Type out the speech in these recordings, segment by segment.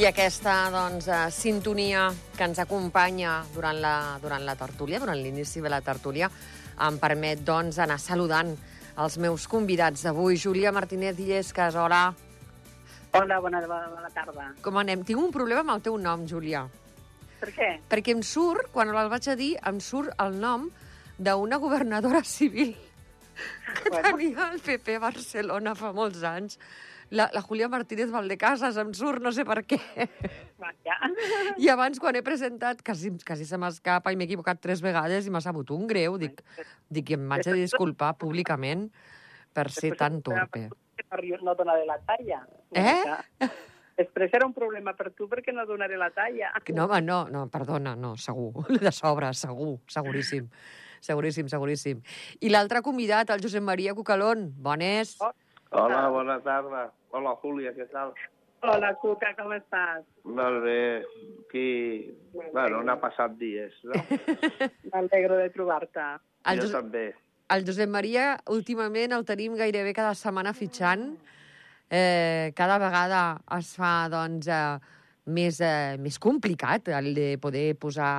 I aquesta doncs, eh, sintonia que ens acompanya durant la, durant la tertúlia, durant l'inici de la tertúlia, em permet doncs, anar saludant els meus convidats d'avui. Júlia Martínez Illescas, hola. Hola, bona, bona tarda. Com anem? Tinc un problema amb el teu nom, Júlia. Per què? Perquè em surt, quan el vaig a dir, em surt el nom d'una governadora civil que Bueno. tenia el PP a Barcelona fa molts anys. La, la Julia Martínez Valdecasas em surt, no sé per què. Vaja. I abans, quan he presentat, quasi, quasi se m'escapa i m'he equivocat tres vegades i m'ha sabut un greu. Dic, dic que em vaig a disculpar públicament per ser tan torpe. No donaré la talla. Eh? Després era un problema per tu perquè no donaré la talla. No, home, no, no, perdona, no, segur. De sobre, segur, seguríssim. Seguríssim, seguríssim. I l'altre convidat, el Josep Maria Cucalón. Bones. Oh. Hola, bona tarda. Hola, Júlia, què tal? Hola, Cuca, com estàs? Molt bé. Aquí, bueno, n'ha passat dies, no? M'alegro de trobar-te. Jo Josep, també. el Josep Maria, últimament, el tenim gairebé cada setmana fitxant. Eh, cada vegada es fa, doncs, eh, més, eh, més complicat el de poder posar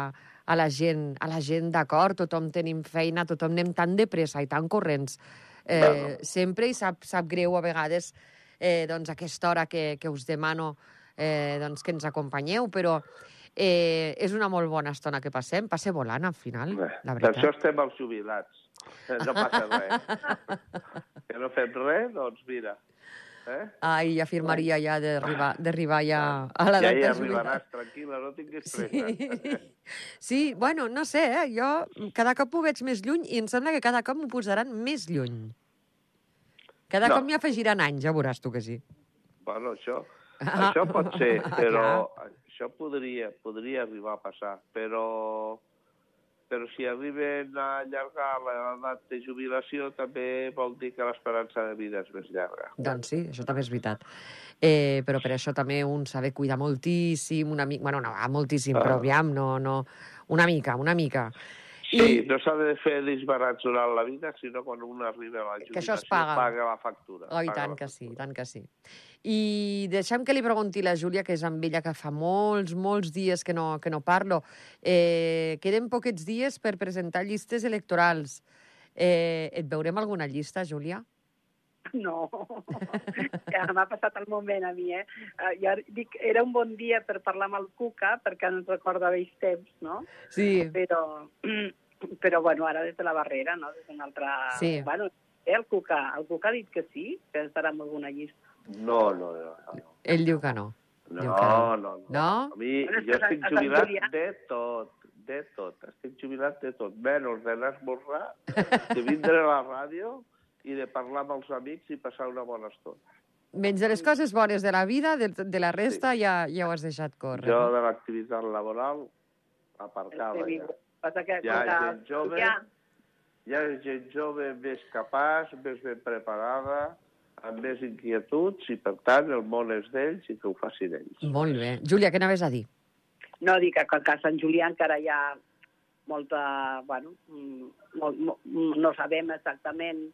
a la gent, a la gent d'acord, tothom tenim feina, tothom anem tan de pressa i tan corrents eh, Bueno. sempre i sap, sap greu a vegades eh, doncs, aquesta hora que, que us demano eh, doncs, que ens acompanyeu, però eh, és una molt bona estona que passem, passa volant al final, Bé, la Per això veritat. estem els jubilats. No passa res. que no fem res, doncs mira. Eh? Ai, ja firmaria ja d'arribar ja a Ja l'edat hi de arribaràs, tranquil·la, no tinguis pressa. Sí. sí, bueno, no sé, eh? jo cada cop ho veig més lluny i em sembla que cada cop m'ho posaran més lluny. Cada No. cop m'hi afegiran anys, ja veuràs tu que sí. Bueno, això, Ah. això pot ser, Ah, però això podria, podria arribar a passar, però però si arriben a allargar l'edat de jubilació també vol dir que l'esperança de vida és més llarga. Doncs sí, això també és veritat. Eh, però per això també un s'ha de cuidar moltíssim, una mica... Bueno, no, moltíssim, Ah. però aviam, no, no... Una mica, una mica. Sí, no s'ha de fer disbarats durant la vida, sinó quan un arriba a la jubilació. Que això es paga. Paga la factura. Oh, i tant que sí, i tant que sí. I deixem que li pregunti la Júlia, que és amb ella que fa molts, molts dies que no, que no parlo. Eh, queden poquets dies per presentar llistes electorals. Eh, et veurem alguna llista, Júlia? No, ja m'ha passat el moment a mi, eh? Eh, Jo dic, era un bon dia per parlar amb el Cuca, perquè ens recorda vells temps, no? Sí. Però, però bueno, ara des de la barrera, no? Des d'una altra... Sí. Bueno, eh, el Cuca, el Cuca ha dit que sí, que estarà en alguna llista. No, no, no. no. Ell diu que no. No, Diu que no. no, no. No? A mi, Bueno, jo estic jubilat de tot, de tot. Estic jubilat de tot, menys d'anar a esmorzar, de vindre a la ràdio i de parlar amb els amics i passar una bona estona. Menys de les coses bones de la vida, de, de la resta ja, ja ho has deixat córrer. Jo de l'activitat laboral, aparcada Sí, ja. Passa que, Hi ha gent jove, ja, hi ha gent jove més capaç, més ben preparada, amb més inquietuds i, per tant, el món és d'ells i que ho facin ells. Molt bé. Júlia, què anaves a dir? No, dic que, que a Sant Julià encara hi ha molta... Bueno, mm, molt, molt, no sabem exactament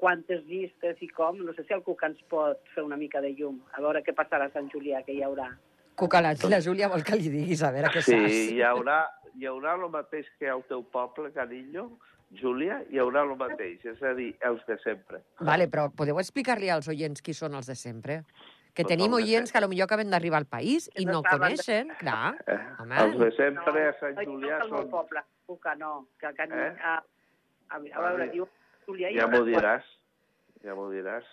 quantes llistes i com. No sé si el Cuca ens pot fer una mica de llum. A veure què passarà a Sant Julià, que hi haurà. Cuca, la, la Júlia vol que li diguis, a veure què Sí, saps. hi haurà, hi haurà el mateix que al teu poble, Canillo, Júlia, hi haurà el mateix, és a dir, els de sempre. Vale, però podeu explicar-li als oients qui són els de sempre? Que Doncs tenim oients que a lo millor acaben d'arribar al país i Que no no saben de- coneixen, clar. Eh? Home. Els de sempre a Sant no, Julià no, que meu són... poble, Cuca, no. Que, que Eh? a, a, a veure, diu Julià... Ja m'ho diràs, ja m'ho diràs.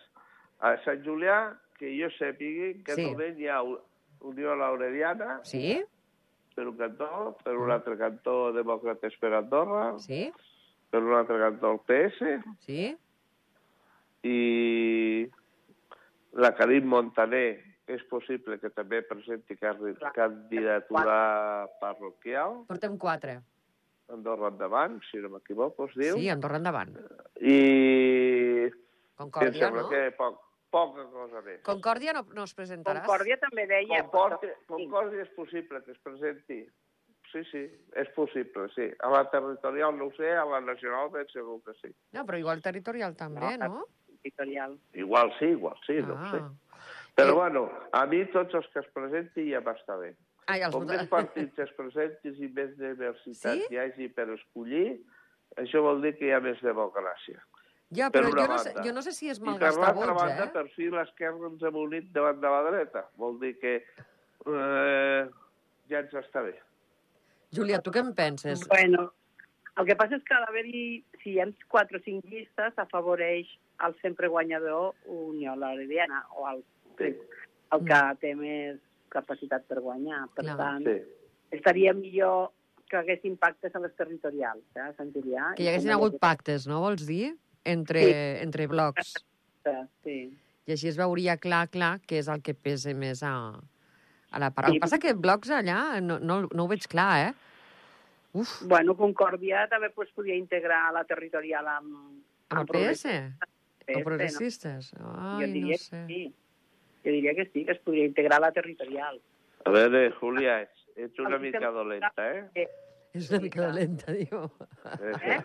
A Sant Julià, que jo sàpigui, que Sí. moment hi ha Unió Laureliana, Sí? per un cantó, per un altre cantó Demòcrates per Andorra, Sí? per un altre cantó el PS, Sí? i la Karim Montaner és possible que també presenti candidatura parroquial, Portem quatre. Andorra endavant, si no m'equivoco, es diu. Sí, Andorra endavant. I Concòrdia, sembla no? que poc, poca cosa més. Concòrdia no, no es presentaràs? Concòrdia també deia... Concòrdia, però- Concòrdia és possible que es presenti. Sí, sí, és possible, sí. A la territorial no ho sé, a la nacional ben segur que sí. No, però igual territorial també, No, no? Editorial. Igual sí, igual sí, no ho sé. Ah. Però, Eh. bueno, a mi tots els que es presenti ja m'està bé. Ai, els Com més partits es presentis i més diversitat Sí? hi hagi per escollir, això vol dir que hi ha més democràcia. Ja, per però jo no, sé, banda. jo no sé si és I per malgastar l'altra vots, banda, eh? per fi l'esquerra ens hem unit davant de la dreta. Vol dir que eh, ja ens està bé. Júlia, tu què en penses? Bueno, el que passa és que a l'haver-hi, si hi ha 4 o 5 llistes, afavoreix el sempre guanyador Unió L'Herediana, o el, Sí. el que té més capacitat per guanyar. Per Clar. tant, Sí. estaria millor que hagués impactes a les territorials, eh, a Sant Julià. Que hi haguessin hagut pactes, no vols dir? Entre, Sí. entre blocs. pactes. Sí. I així es veuria clar, clar, què és el que pesa més a, a la part. El Sí. que passa que blocs allà no, no, no ho veig clar, eh? Uf, Bueno, Concòrdia també pues, podia integrar la territorial amb, amb el PS? O progressistes? No? Ai, Jo diria no sé. que sí. Jo diria que sí, que es podria integrar la territorial. A veure, Julià, ets, ets una mica dolenta, eh? És una mica dolenta, diu. Eh?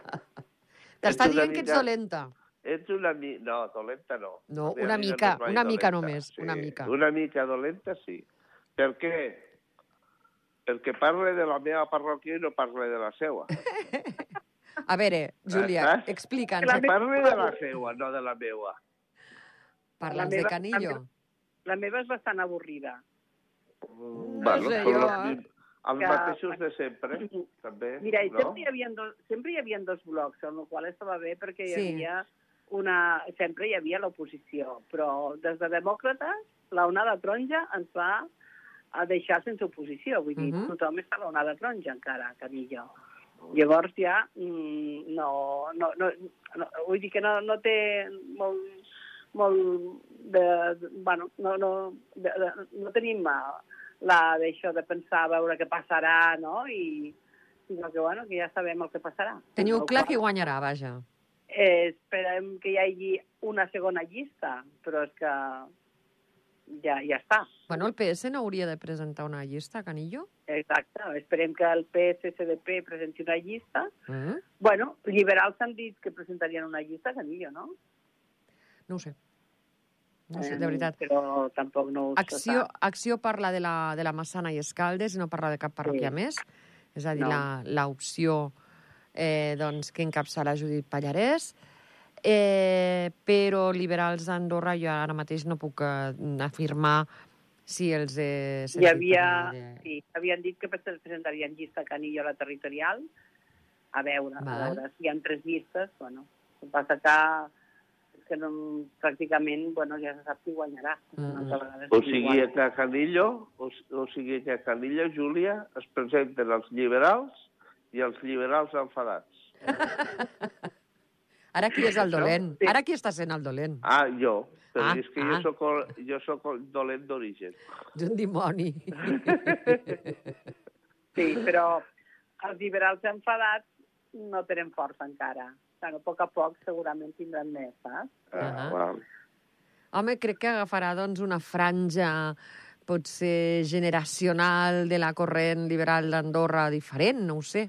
T'està Ets una dient que ets mica- dolenta. Ets una mi... No, dolenta no. No, A una no mica, mai una mica dolenta, només, una mica. Una mica dolenta, sí. Per què? Perquè parle de la meva parròquia i no parle de la seua. A veure, Júlia, Eh? explica'ns. La Que meva- parle de la seua, no de la meua. Parla'ns la de meva- Canillo. la La meva és bastant avorrida. Mm, No sé són jo, els, els Que- mateixos de sempre, també. Mira, i no? sempre, hi havia dos, sempre hi havia dos blocs, amb el qual estava bé perquè hi Sí. havia una... Sempre hi havia l'oposició, però des de demòcrates la onada taronja ens va a deixar sense oposició. Vull dir, Mhm. tothom està a la onada taronja encara, Canillo. Llavors ja mm, no, no, no, no, vull dir que no, no té molt, molt de, de, bueno, no, no, de, de, no tenim la d'això de pensar a veure què passarà, no? I, sinó que, bueno, que ja sabem el que passarà. Teniu El clar qual, qui guanyarà, vaja. Eh, esperem que hi hagi una segona llista, però és que ja, ja està. Bueno, el PS no hauria de presentar una llista, Canillo? Exacte. Esperem que el PSCDP presenti una llista. Mm? Bueno, liberals han dit que presentarien una llista, Canillo, no? No ho sé. No sé, de veritat. Però tampoc no ho Acció, sap. Acció parla de la, de la Massana i Escaldes i no parla de cap parròquia Sí. més. És a dir, No. la- l'opció eh, doncs, que encapçala Judit Pallarès. Eh, però liberals d'Andorra jo ara mateix no puc eh, afirmar si els he Hi sentit havia... parlar de... Sí, havien dit que presentarien llista Canillo a la territorial. A veure, a veure si hi ha tres llistes. Bueno, passa que, que no, pràcticament bueno, ja se sap qui guanyarà. Mm, O sigui guanya. que a Canillo, o, o sigui que a Canillo, Júlia, es presenten els liberals i els liberals enfadats. Ara qui és el dolent? Sí. Ara qui està sent el dolent? Ah, jo. Però Ah, és que ah. jo soc, el- jo soc el dolent d'origen. És un dimoni. Sí, però els liberals enfadats no tenen força encara. Bueno, a poc a poc segurament tindran més, saps? Ah, Ahà. val. Home, crec que agafarà doncs, una franja potser generacional de la corrent liberal d'Andorra diferent, no ho sé.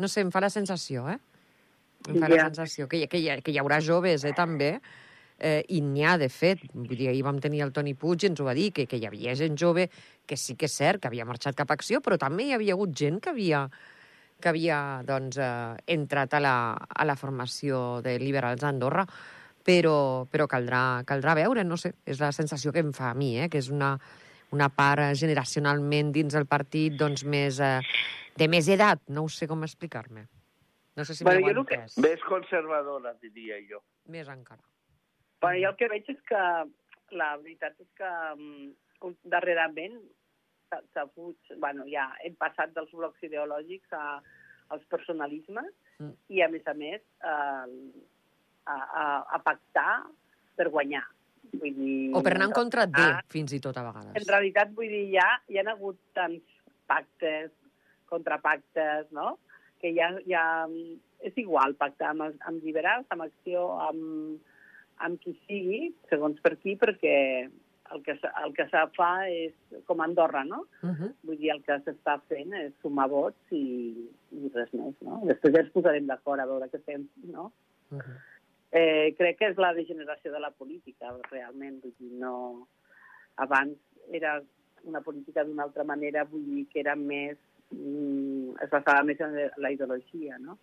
No sé, em fa la sensació, eh? Em fa la Ja. sensació que, hi- que, hi, que hi haurà joves, eh, també, eh, i n'hi ha, de fet. Vull dir, ahir vam tenir el Toni Puig i ens ho va dir, que, que hi havia gent jove que sí que és cert que havia marxat cap a Acció, però també hi havia hagut gent que havia, que havia doncs, eh, entrat a la, a la formació de liberals d'Andorra, però, però caldrà, caldrà veure, no sé, és la sensació que em fa a mi, eh, que és una, una part generacionalment dins del partit doncs, més, eh, de més edat, no ho sé com explicar-me. No sé si Bueno, jo que-. Més conservadora, diria jo. Més encara. Bueno, jo el que veig és que la veritat és que um, darrerament s'ha fuig, bueno, ja hem passat dels blocs ideològics a, als personalismes Mm. i, a més a més, a, a, a, a pactar per guanyar. Vull dir, O per anar en contra de, fins i tot a En vegades. realitat, vull dir, ja hi ha hagut tants pactes, contrapactes, no?, que ja, ja és igual pactar amb, amb liberals, amb acció, amb, amb qui sigui, segons per qui, perquè el que, el que se fa és com a Andorra, no? Uh -huh. Vull dir, el que s'està fent és sumar vots i, i res més, no? Després ja ens posarem d'acord a veure què fem, no? Uh -huh. Eh, crec que és la degeneració de la política, realment. Vull dir, no... abans era una política d'una altra manera, vull dir que era més... Mm, es basava més en la ideologia, no?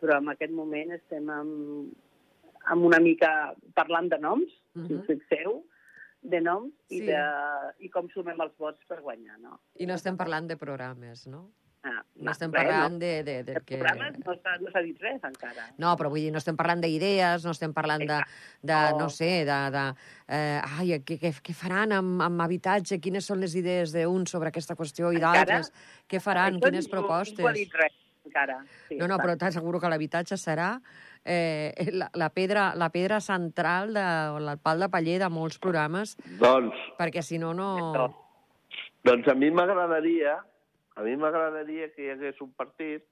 Però en aquest moment estem amb, amb una mica parlant de noms, uh -huh. si us fixeu, de noms i, Sí. de, i com sumem els vots per guanyar, no? I no estem parlant de programes, no? Ah, No estem res, parlant de, de, De del que... programes no s'ha no dit res encara. No, però vull dir, no estem parlant d'idees, no estem parlant de, de no No. sé, de... de eh, ai, què, què, què faran amb, amb habitatge? Quines són les idees d'uns sobre aquesta qüestió i d'altres? Què faran? Quines ningú- Ningú ha propostes? dit res encara. Sí, No, no, va. però t'asseguro que l'habitatge serà eh, la, la, pedra, la pedra central de, o el pal de paller de molts programes, Doncs, perquè si no, no... doncs a mi m'agradaria, a mi m'agradaria que hi hagués un partit,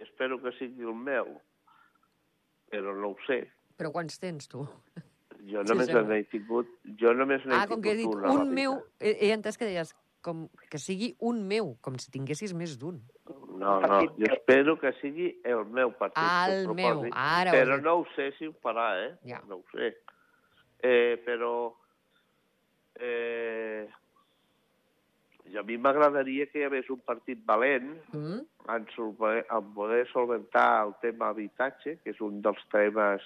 espero que sigui el meu, però no ho sé. Però quants tens, tu? Jo només sí. n'he tingut, jo només n'he Ah, tingut com que he dit un, meu... He, he entès que deies com que sigui un meu, com si tinguessis més d'un. No, no, jo espero que sigui el meu partit. Ah, el ho meu, proposi, ara Però no ho sé si ho farà, eh? Ja. No ho sé. Eh, però... Eh, i a mi m'agradaria que hi hagués un partit valent Mm? en, solve- en poder solventar el tema habitatge, que és un dels temes,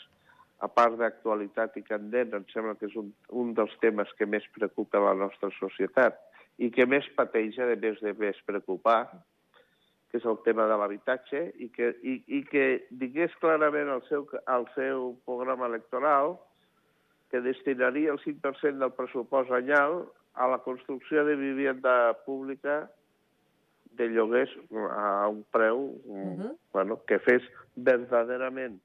a part d'actualitat i candent, em sembla que és un, un dels temes que més preocupa la nostra societat i que més pateix, a més de més preocupar, que és el tema de l'habitatge, i, que, i, i que digués clarament al seu, al seu programa electoral que destinaria el 5% del pressupost anyal a la construcció de vivienda pública de lloguers a un preu Mhm. bueno, que fes verdaderament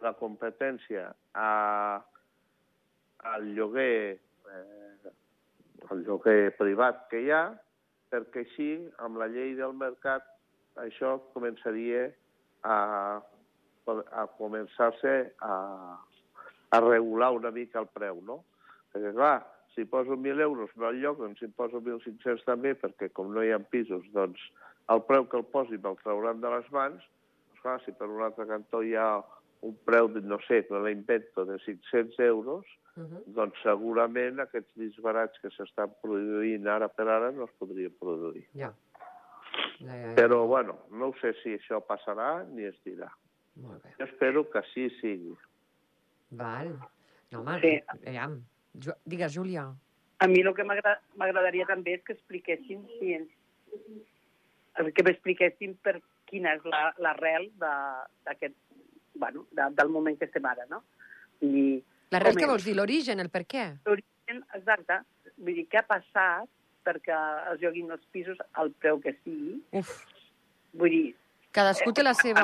la competència a, al lloguer eh, al lloguer privat que hi ha, perquè així, amb la llei del mercat, això començaria a, a començar-se a, a regular una mica el preu, no? Perquè, clar, si poso 1.000 euros en el lloc, doncs si poso 1.500 també, perquè com no hi ha pisos, doncs el preu que el posi me'l trauran de les mans, doncs clar, si per un altre cantó hi ha un preu, de, no sé, me l'invento, de 500 euros, Uh -huh. doncs segurament aquests disbarats que s'estan produint ara per ara no es podrien produir. Ja. Ja, ja, ja. Però, bueno, no ho sé si això passarà ni es dirà. Molt bé. Jo espero que sí sigui. Val. No, home, Sí. aviam. Ju Digues, Júlia. A mi el que m'agra- m'agradaria també és que expliquessin si ens, que m'expliquessin per quina és la- l'arrel de- d'aquest, bueno, de, del moment que estem ara, no? I L'arrel és? vols dir? L'origen, el per què? l'origen exacte, vull dir, què ha passat perquè es lloguin els pisos al preu que sigui. Uf, Vull dir, cadascú té la seva...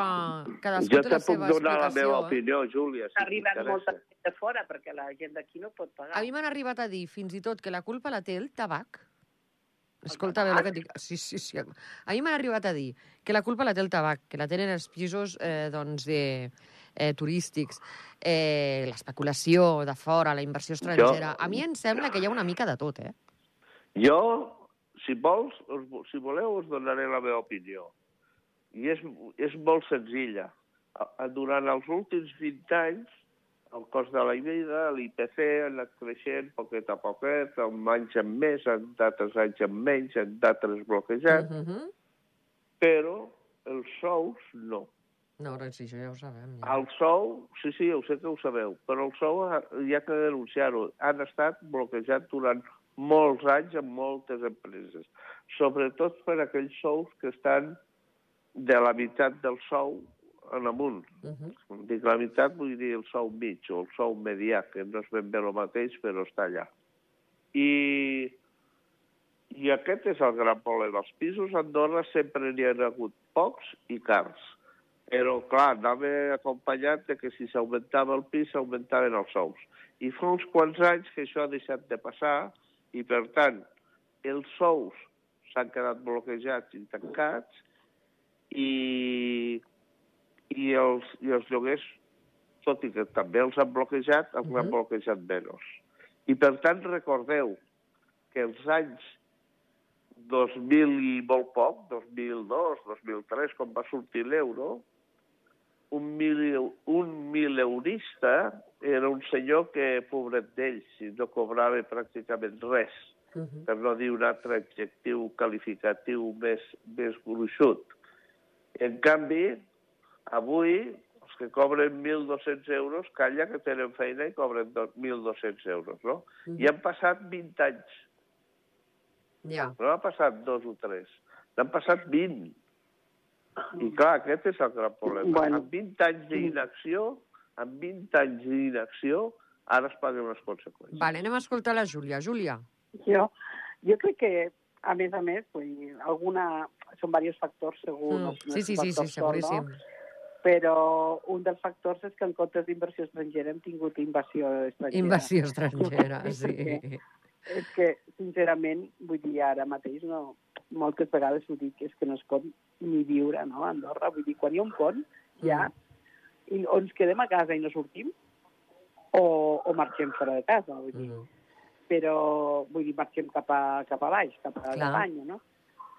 Cadascú Jo té te la puc seva donar la meva eh? opinió, Júlia, si s'ha arribat molta gent de fora perquè la gent d'aquí no pot pagar. A mi m'han arribat a dir fins i tot que la culpa la té el tabac. Escolta bé el que et dic. Sí, sí, sí. A mi m'han arribat a dir que la culpa la té el tabac, que la tenen els pisos eh, doncs, de, eh, turístics, eh, l'especulació de fora, la inversió estrangera. A mi em sembla que hi ha una mica de tot, eh? Jo, si vols, us, si voleu, us donaré la meva opinió. I és, és molt senzilla. Durant els últims 20 anys, el cost de la vida, l'IPC, ha anat creixent poquet a poquet, en anys en més, en d'altres anys en menys, en d'altres bloquejats, Uh -huh. però els sous no. No, sí, això ja ho sabem. Ja. El sou, sí, sí, ho sé que ho sabeu, però el sou ha que denunciar-ho. Han estat bloquejats durant molts anys en moltes empreses, sobretot per aquells sous que estan de la meitat del sou en amunt. Uh -huh. Quan dic la meitat vull dir el sou mig o el sou medià, que no és ben bé el mateix, però està allà. I, i aquest és el gran problema. Els pisos a Andorra sempre n'hi ha hagut pocs i cars. Però, clar, anava acompanyat de que si s'augmentava el pis, s'augmentaven els sous. I fa uns quants anys que això ha deixat de passar i, per tant, els sous s'han quedat bloquejats i tancats i, i, els, i els lloguers, tot i que també els han bloquejat, els han Mhm. bloquejat menys. I, per tant, recordeu que els anys 2000 i molt poc, 2002, 2003, quan va sortir l'euro, un, mil, un mileurista era un senyor que, pobret d'ell, si no cobrava pràcticament res, Uh -huh. per no dir un altre adjectiu qualificatiu més, més gruixut. En canvi, avui, els que cobren 1.200 euros, calla que tenen feina i cobren do- 1.200 euros, no? Mhm. I han passat 20 anys. Ja. No han passat dos o tres. N'han passat 20. I clar, aquest és el gran problema. Bueno. Amb 20 anys d'inacció, amb 20 anys d'inacció, ara es paguen les conseqüències. Vale, anem a escoltar la Júlia. Júlia. Jo, jo crec que, a més a més, vull dir, alguna... Són diversos factors, segur. Mm. no- Sí, sí, sí, sí, seguríssim. No? Però un dels factors és que en comptes d'inversió estrangera hem tingut inversió estrangera. Invasió estrangera, Sí, És que, sincerament, vull dir, ara mateix, no, moltes vegades ho dic, és que no es pot ni viure no, a Andorra. Vull dir, quan hi ha un pont, ja, i, o ens quedem a casa i no sortim, o, o marxem fora de casa, vull dir. Mm. Però, vull dir, marxem cap a, cap a baix, cap a banya, no?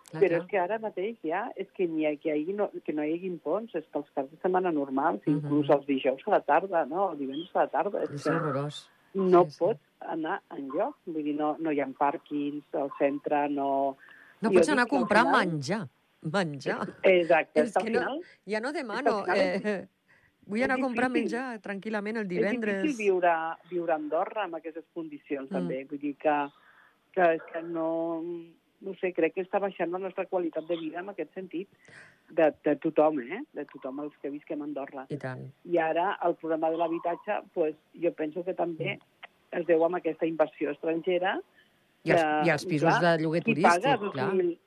Clar, Però clar. és que ara mateix ja és que, ni que, hi no, que no hi hagi ponts, és que els caps de setmana normals, Mhm. inclús els dijous a la tarda, no? El divendres a la tarda, és És que horrorós. no sí, sí. Anar enlloc. Vull dir, no, no hi ha pàrquings al centre, no... No pots anar a comprar final- menjar. Menjar. Exacte, És que no- final Ja no És que demano. al final Eh, vull és anar a comprar menjar tranquil·lament el és divendres. difícil viure, viure a Andorra amb aquestes condicions, Mm. també. Vull dir que, que, és que no... No sé, crec que està baixant la nostra qualitat de vida en aquest sentit, de, de tothom, eh? De tothom els que visquem a Andorra. I tant. I ara el problema de l'habitatge, pues, jo penso que també es deu amb aquesta inversió estrangera. I els, que, i els pisos clar, de lloguer qui paga turístic, clar. 2.000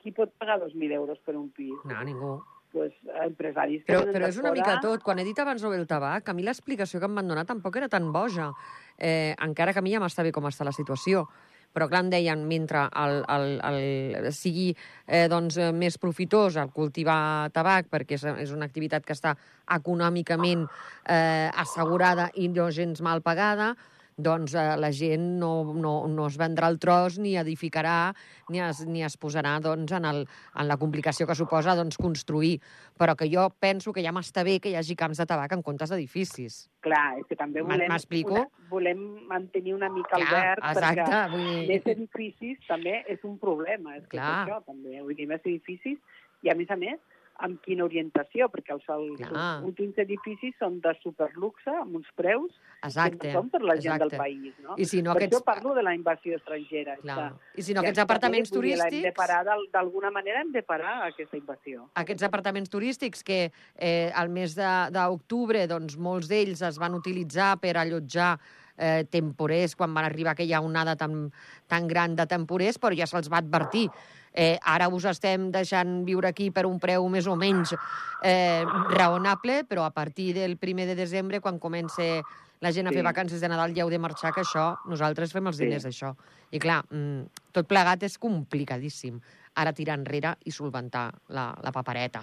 qui pot pagar 2.000 euros per un pis? No, ningú. Pues, empresaris Però, però de és una fora, mica tot. Quan he dit abans sobre el tabac, a mi l'explicació que em van donar tampoc era tan boja. Eh, encara que a mi ja m'està bé com està la situació. Però, clar, em deien, mentre el, el, el, sigui eh, doncs, eh, més profitós el cultivar tabac, perquè és, és una activitat que està econòmicament eh, assegurada i no gens mal pagada, doncs eh, la gent no, no, no es vendrà el tros ni edificarà ni es, ni es posarà doncs, en, el, en la complicació que suposa doncs, construir. Però que jo penso que ja m'està bé que hi hagi camps de tabac en comptes d'edificis. Clar, és que també volem, una- volem mantenir una mica el Clar, verd, exacte, perquè vull dir- més edificis també és un problema. És que és Clar. això, també. Vull dir, més edificis i, a més a més, amb quina orientació, perquè els, els últims edificis són de superluxe, amb uns preus Exacte. que no són per la gent exacte. del país. No? I si no, per aquests- això parlo de la inversió estrangera. Clar. que- I si no, que aquests apartaments també, vull dir, l'hem de turístics... parar D'alguna manera hem de parar aquesta inversió. aquests apartaments turístics que eh, al mes de- d'octubre doncs, molts d'ells es van utilitzar per allotjar eh, temporers quan van arribar aquella onada tan, tan gran de temporers, però ja se'ls va advertir. Eh, ara us estem deixant viure aquí per un preu més o menys eh, raonable, però a partir del primer de desembre, quan comença la gent a fer Sí. vacances de Nadal, ja heu de marxar, que això, nosaltres fem els Sí. diners d'això. I clar, mm, tot plegat és complicadíssim. Ara tirar enrere i solventar la, la papereta.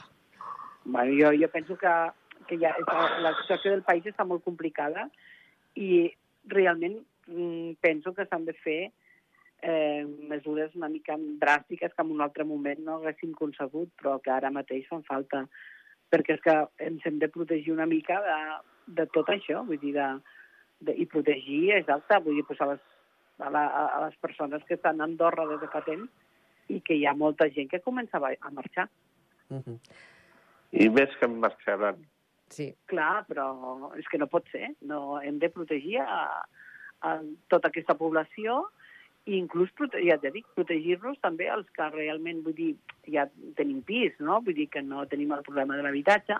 Bueno, jo, jo penso que, que ja la situació del país està molt complicada i realment mm, penso que s'han de fer eh, mesures una mica dràstiques que en un altre moment no haguéssim concebut, però que ara mateix fan falta, perquè és que ens hem de protegir una mica de, de tot això, vull dir, de, de, i protegir, exacte, vull dir, pues a, les, a, la, a les persones que estan a Andorra des de fa temps i que hi ha molta gent que comença a a marxar. Mm -hmm. I més que marxaran. Sí. Clar, però és que no pot ser. No, hem de protegir a, a tota aquesta població i inclús, ja t'he dit, protegir-los també els que realment, vull dir, ja tenim pis, no? Vull dir que no tenim el problema de l'habitatge,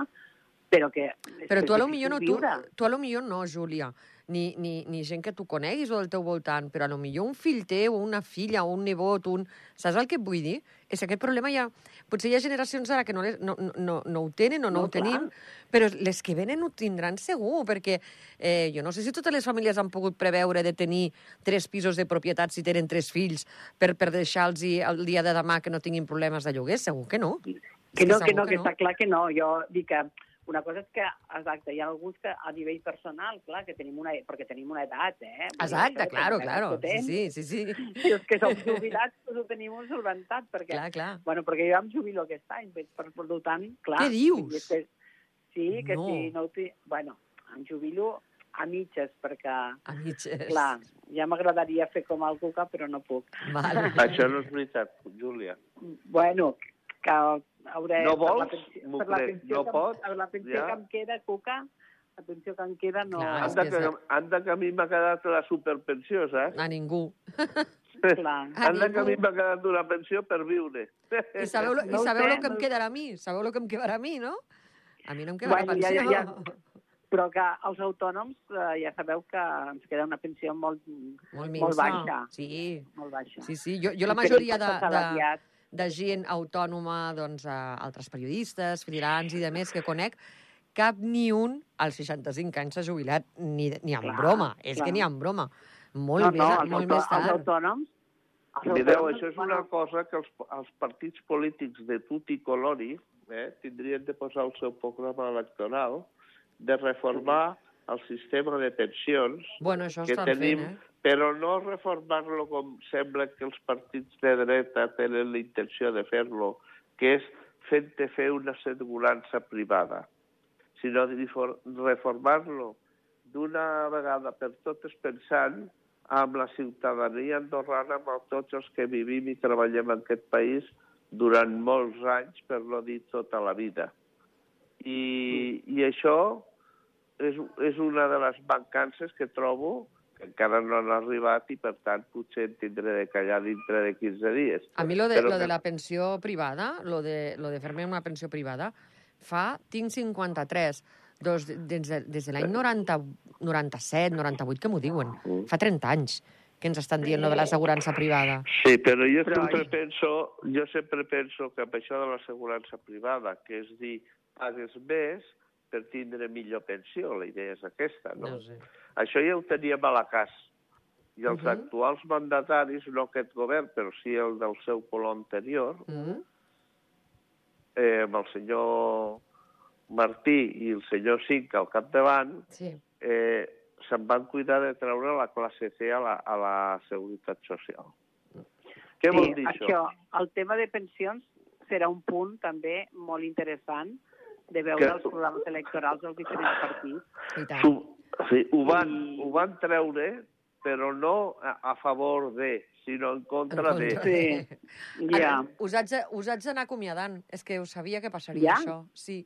però que... Però tu a lo millor no, tu, tu a lo millor no, Júlia, ni, ni, ni gent que tu coneguis o del teu voltant, però a lo millor un fill teu, o una filla, o un nebot, un... Saps el que et vull dir? És que aquest problema ja... Potser hi ha generacions ara que no, les, no, no, no ho tenen o no, No, ho tenim, però les que venen ho tindran segur, perquè eh, jo no sé si totes les famílies han pogut preveure de tenir tres pisos de propietat si tenen tres fills per, per deixar-los el dia de demà que no tinguin problemes de lloguer, segur que no. Que no, que segur no, que, està clar que no. Jo dic que una cosa és que, exacte, hi ha alguns que a nivell personal, clar, que tenim una, perquè tenim una edat, eh? Exacte, això, claro, claro. potent. Sí, sí, sí. I els que som jubilats doncs ho tenim un solventat, perquè, Clar, clar. bueno, perquè jo em jubilo aquest any, per, per, per tant, clar... Què dius? que, sí, que No. si no ho. Bueno, em jubilo a mitges, perquè, A mitges. clar, ja m'agradaria fer com el Cuca, però no puc. Vale. Això no és veritat, Júlia. Bueno, que hauré... No per la vols? Per la pensió, No que, pots? Per la pensió Ja. que em queda, Cuca, la pensió que em queda no... Clar, Anda que que, anda que a mi m'ha quedat la superpensió, saps? A ningú. Clar. A Anda que a mi m'ha quedat una pensió per viure. I sabeu, lo- i No ho sabeu el que em quedarà a mi? Sabeu el que em quedarà a mi, no? A mi no em quedarà Bueno, ja- pensió. ja- Però que els autònoms eh, ja sabeu que ens queda una pensió molt, Molt, molt baixa. Sí, molt baixa. sí, sí. Jo, jo la I majoria de, de. De gent autònoma, doncs, eh, altres periodistes, freelance i de més que conec, cap ni un als 65 anys s'ha jubilat, ni, ni en Clar, broma. És clar. que ni en broma. Molt no, més, no, els, molt autò- més els tard. autònoms... els Mireu, autònoms, això és una cosa que els, els partits polítics de tutti colori eh, tindrien de posar al seu programa electoral de reformar el sistema de pensions Bueno, això que tenim, fent, eh? Però no reformar-lo com sembla que els partits de dreta tenen la intenció de fer-lo, que és fent-te fer una assegurança privada, sinó reformar-lo d'una vegada per totes pensant amb la ciutadania andorrana, amb tots els que vivim i treballem en aquest país durant molts anys, per no dir tota la vida. I, i això és, és una de les mancances que trobo que encara no han arribat i, per tant, potser en tindré de callar dintre de 15 dies. A mi lo de, Però lo que- de la pensió privada, lo de, lo de fer-me una pensió privada, fa, tinc 53, doncs, des de, des de l'any 90, 97, 98, que m'ho diuen. Mm. Fa 30 anys que ens estan dient lo de l'assegurança privada. Sí, però jo Però sempre ai- penso, jo sempre penso que amb això de l'assegurança privada, que és dir, pagues més per tindre millor pensió, la idea és aquesta, no? No sé. Això ja ho teníem a la cas. I els Mhm. actuals mandataris, no aquest govern, però sí el del seu color anterior, Mm? eh, amb el senyor Martí i el senyor Cinc al capdavant, Sí. eh, se'n van cuidar de treure la classe C a la, a la Seguretat Social. Què vol dir això? això? El tema de pensions serà un punt també molt interessant de veure Que- els programes electorals dels diferents partits. I tant. Sí, ho van, I- ho van treure, però no a, a favor de, sinó en contra, En de. contra. Sí, ja. Ara, us, haig de, us haig d'anar acomiadant. És que ho sabia que passaria, Ja? això. Sí.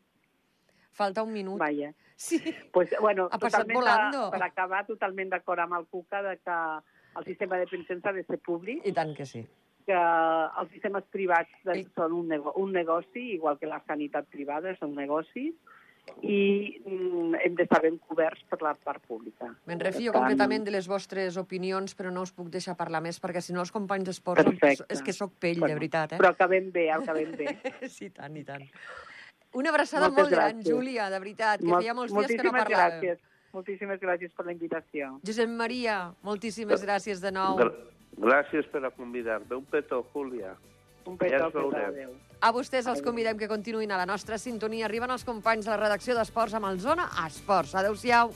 Falta un minut. Vaja. Sí. Pues, bueno, Ha passat. De, per acabar, totalment d'acord amb el Cuca de que el sistema de pensions ha de ser públic, I tant que sí. que els sistemes privats de, I- són un, nego un negoci, igual que la sanitat privada són negocis, i mm, hem d'estar ben coberts per la part pública. Me'n refio tant, completament de les vostres opinions, però no us puc deixar parlar més, perquè si no els companys d'esport Perfecte. és que sóc pell, de Bueno, veritat, eh? Però acabem bé, acabem bé. Sí, tant, i tant. Una abraçada Moltes molt gran, gràcies. Júlia, de veritat, que Mol- feia molts dies que no moltíssimes parlàvem. gràcies. Moltíssimes gràcies per la invitació. Josep Maria, moltíssimes gràcies de nou. Gra- Gràcies per convidar-me. Un petó, Júlia. Un Ja petó, veurem. adéu. A vostès els convidem que continuïn a la nostra sintonia. Arriben els companys de la redacció d'Esports amb el Zona Esports. Adéu-siau.